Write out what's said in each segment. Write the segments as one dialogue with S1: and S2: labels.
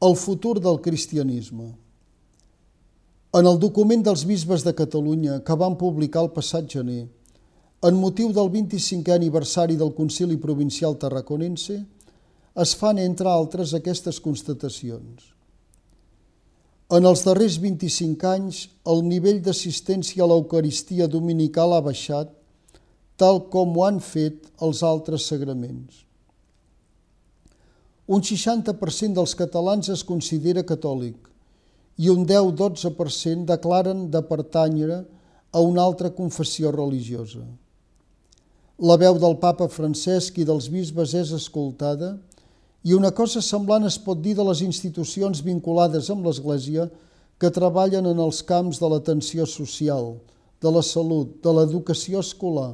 S1: El futur del cristianisme. En el document dels bisbes de Catalunya que van publicar el passat gener, en motiu del 25è aniversari del Concili Provincial Tarraconense, es fan, entre altres, aquestes constatacions. En els darrers 25 anys, el nivell d'assistència a l'Eucaristia dominical ha baixat, tal com ho han fet els altres sagraments. Un 60% dels catalans es considera catòlic i un 10-12% declaren de pertànyer a una altra confessió religiosa. La veu del papa Francesc i dels bisbes és escoltada i una cosa semblant es pot dir de les institucions vinculades amb l'Església que treballen en els camps de l'atenció social, de la salut, de l'educació escolar,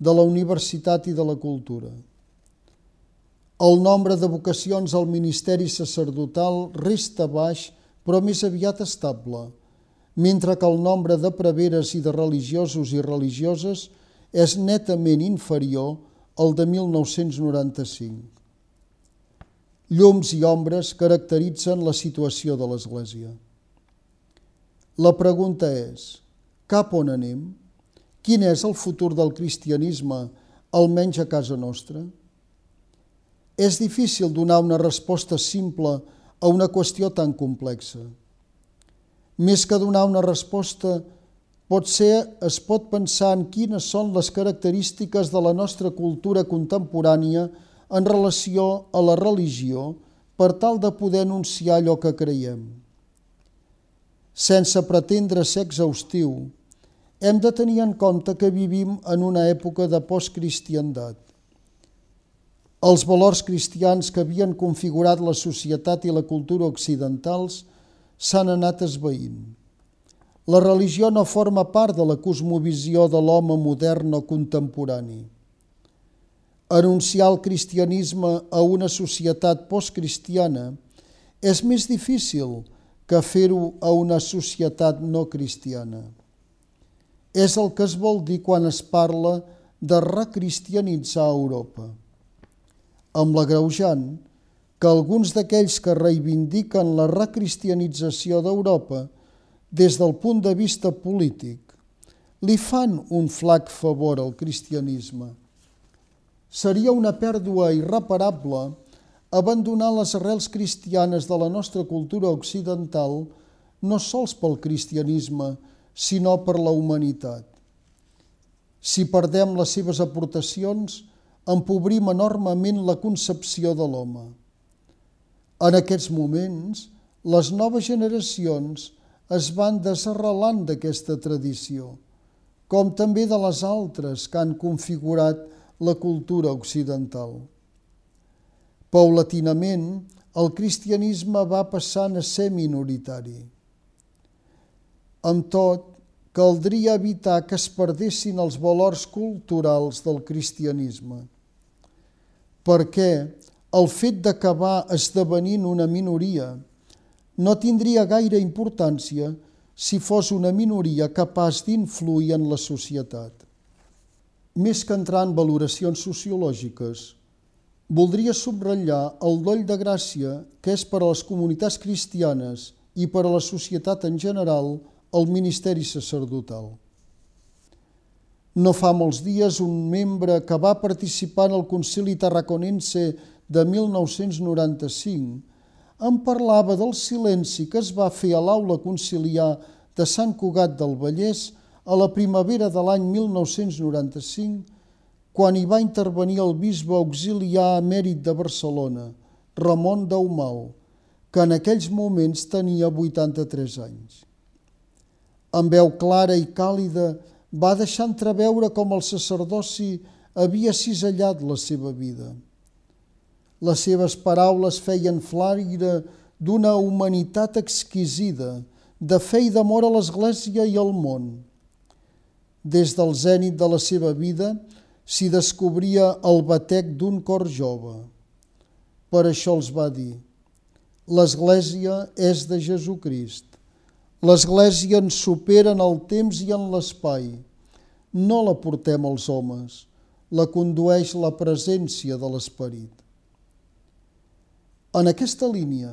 S1: de la universitat i de la cultura. El nombre de vocacions al ministeri sacerdotal resta baix, però més aviat estable, mentre que el nombre de preveres i de religiosos i religioses és netament inferior al de 1995. Llums i ombres caracteritzen la situació de l'Església. La pregunta és, cap on anem? Quin és el futur del cristianisme, almenys a casa nostra? És difícil donar una resposta simple a una qüestió tan complexa. Més que donar una resposta, potser es pot pensar en quines són les característiques de la nostra cultura contemporània en relació a la religió per tal de poder anunciar allò que creiem. Sense pretendre ser exhaustiu, hem de tenir en compte que vivim en una època de postcristiandat els valors cristians que havien configurat la societat i la cultura occidentals s'han anat esveint. La religió no forma part de la cosmovisió de l'home modern o contemporani. Anunciar el cristianisme a una societat postcristiana és més difícil que fer-ho a una societat no cristiana. És el que es vol dir quan es parla de recristianitzar Europa amb l'agreujant que alguns d'aquells que reivindiquen la recristianització d'Europa des del punt de vista polític li fan un flac favor al cristianisme. Seria una pèrdua irreparable abandonar les arrels cristianes de la nostra cultura occidental no sols pel cristianisme, sinó per la humanitat. Si perdem les seves aportacions, empobrim enormement la concepció de l'home. En aquests moments, les noves generacions es van desarrelant d'aquesta tradició, com també de les altres que han configurat la cultura occidental. Paulatinament, el cristianisme va passant a ser minoritari. Amb tot, caldria evitar que es perdessin els valors culturals del cristianisme, perquè el fet d'acabar esdevenint una minoria no tindria gaire importància si fos una minoria capaç d'influir en la societat. Més que entrar en valoracions sociològiques, voldria subratllar el doll de gràcia que és per a les comunitats cristianes i per a la societat en general el ministeri sacerdotal. No fa molts dies un membre que va participar en el concili tarraconense de 1995 em parlava del silenci que es va fer a l'aula conciliar de Sant Cugat del Vallès a la primavera de l'any 1995 quan hi va intervenir el bisbe auxiliar emèrit de Barcelona, Ramon Daumau, que en aquells moments tenia 83 anys amb veu clara i càlida, va deixar entreveure com el sacerdoci havia cisellat la seva vida. Les seves paraules feien flaire d'una humanitat exquisida, de fe i d'amor a l'Església i al món. Des del zènit de la seva vida s'hi descobria el batec d'un cor jove. Per això els va dir, l'Església és de Jesucrist L'Església ens supera en el temps i en l'espai. No la portem als homes, la condueix la presència de l'Esperit. En aquesta línia,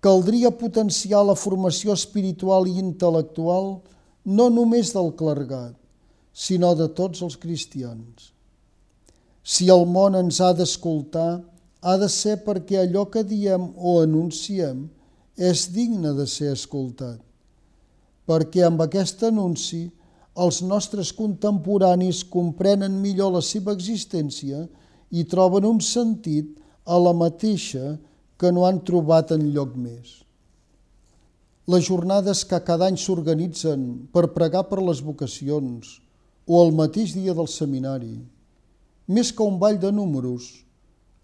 S1: caldria potenciar la formació espiritual i intel·lectual no només del clergat, sinó de tots els cristians. Si el món ens ha d'escoltar, ha de ser perquè allò que diem o anunciem és digne de ser escoltat, perquè amb aquest anunci els nostres contemporanis comprenen millor la seva existència i troben un sentit a la mateixa que no han trobat en lloc més. Les jornades que cada any s'organitzen per pregar per les vocacions o el mateix dia del seminari, més que un ball de números,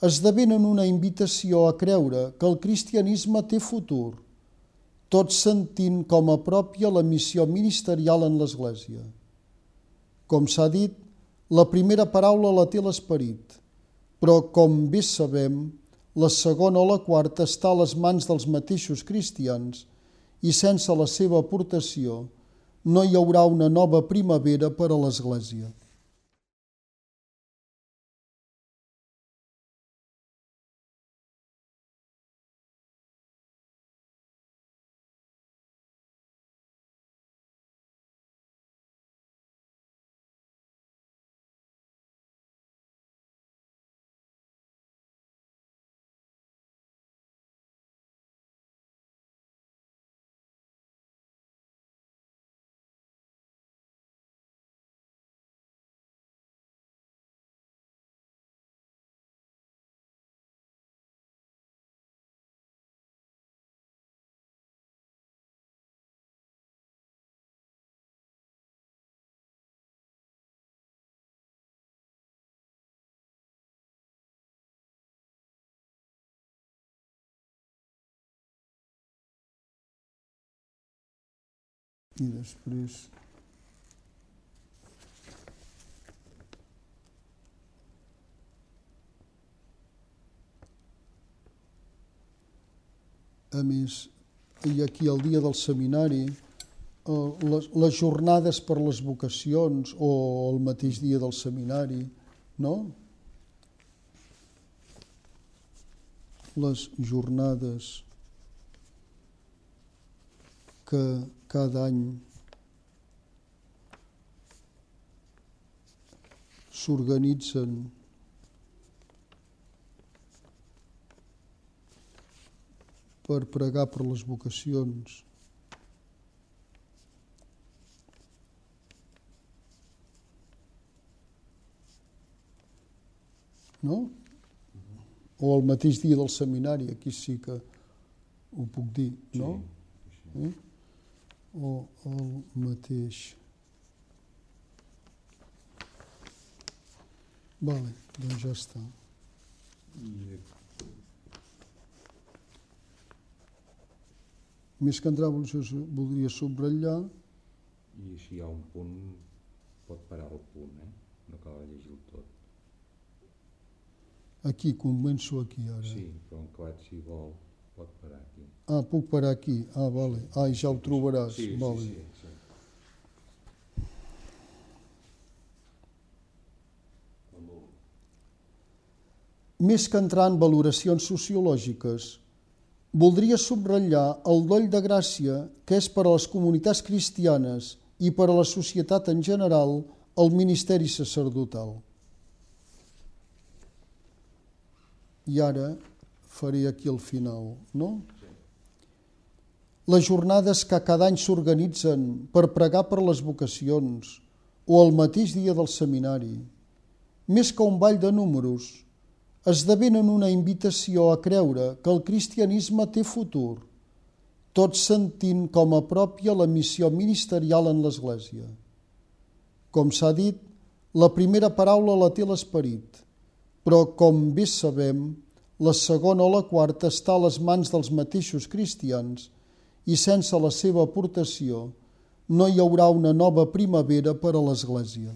S1: esdevenen una invitació a creure que el cristianisme té futur, tots sentint com a pròpia la missió ministerial en l'Església. Com s'ha dit, la primera paraula la té l'esperit, però com bé sabem, la segona o la quarta està a les mans dels mateixos cristians i sense la seva aportació no hi haurà una nova primavera per a l'Església. I després a més i aquí el dia del seminari les, les jornades per les vocacions o el mateix dia del seminari no? les jornades que cada any s'organitzen per pregar per les vocacions. No? O el mateix dia del seminari, aquí sí que ho puc dir, no? Sí, sí. Eh? O el mateix. Vale, doncs ja està. Més que entrar voldria subratllar...
S2: I si hi ha un punt, pot parar el punt, eh? No cal llegir-ho tot.
S1: Aquí, començo aquí ara.
S2: Sí, però en clar, si vol, pot parar aquí.
S1: Ah, puc parar aquí. Ah, vale. Ah, ja ho trobaràs.
S2: Sí,
S1: vale.
S2: sí, sí, sí.
S1: Més que entrar en valoracions sociològiques, voldria subratllar el doll de gràcia que és per a les comunitats cristianes i per a la societat en general el ministeri sacerdotal. I ara faré aquí el final, no? Les jornades que cada any s'organitzen per pregar per les vocacions o el mateix dia del seminari, més que un ball de números, esdevenen una invitació a creure que el cristianisme té futur, tots sentint com a pròpia la missió ministerial en l'Església. Com s'ha dit, la primera paraula la té l'esperit, però com bé sabem, la segona o la quarta està a les mans dels mateixos cristians i sense la seva aportació no hi haurà una nova primavera per a l'Església.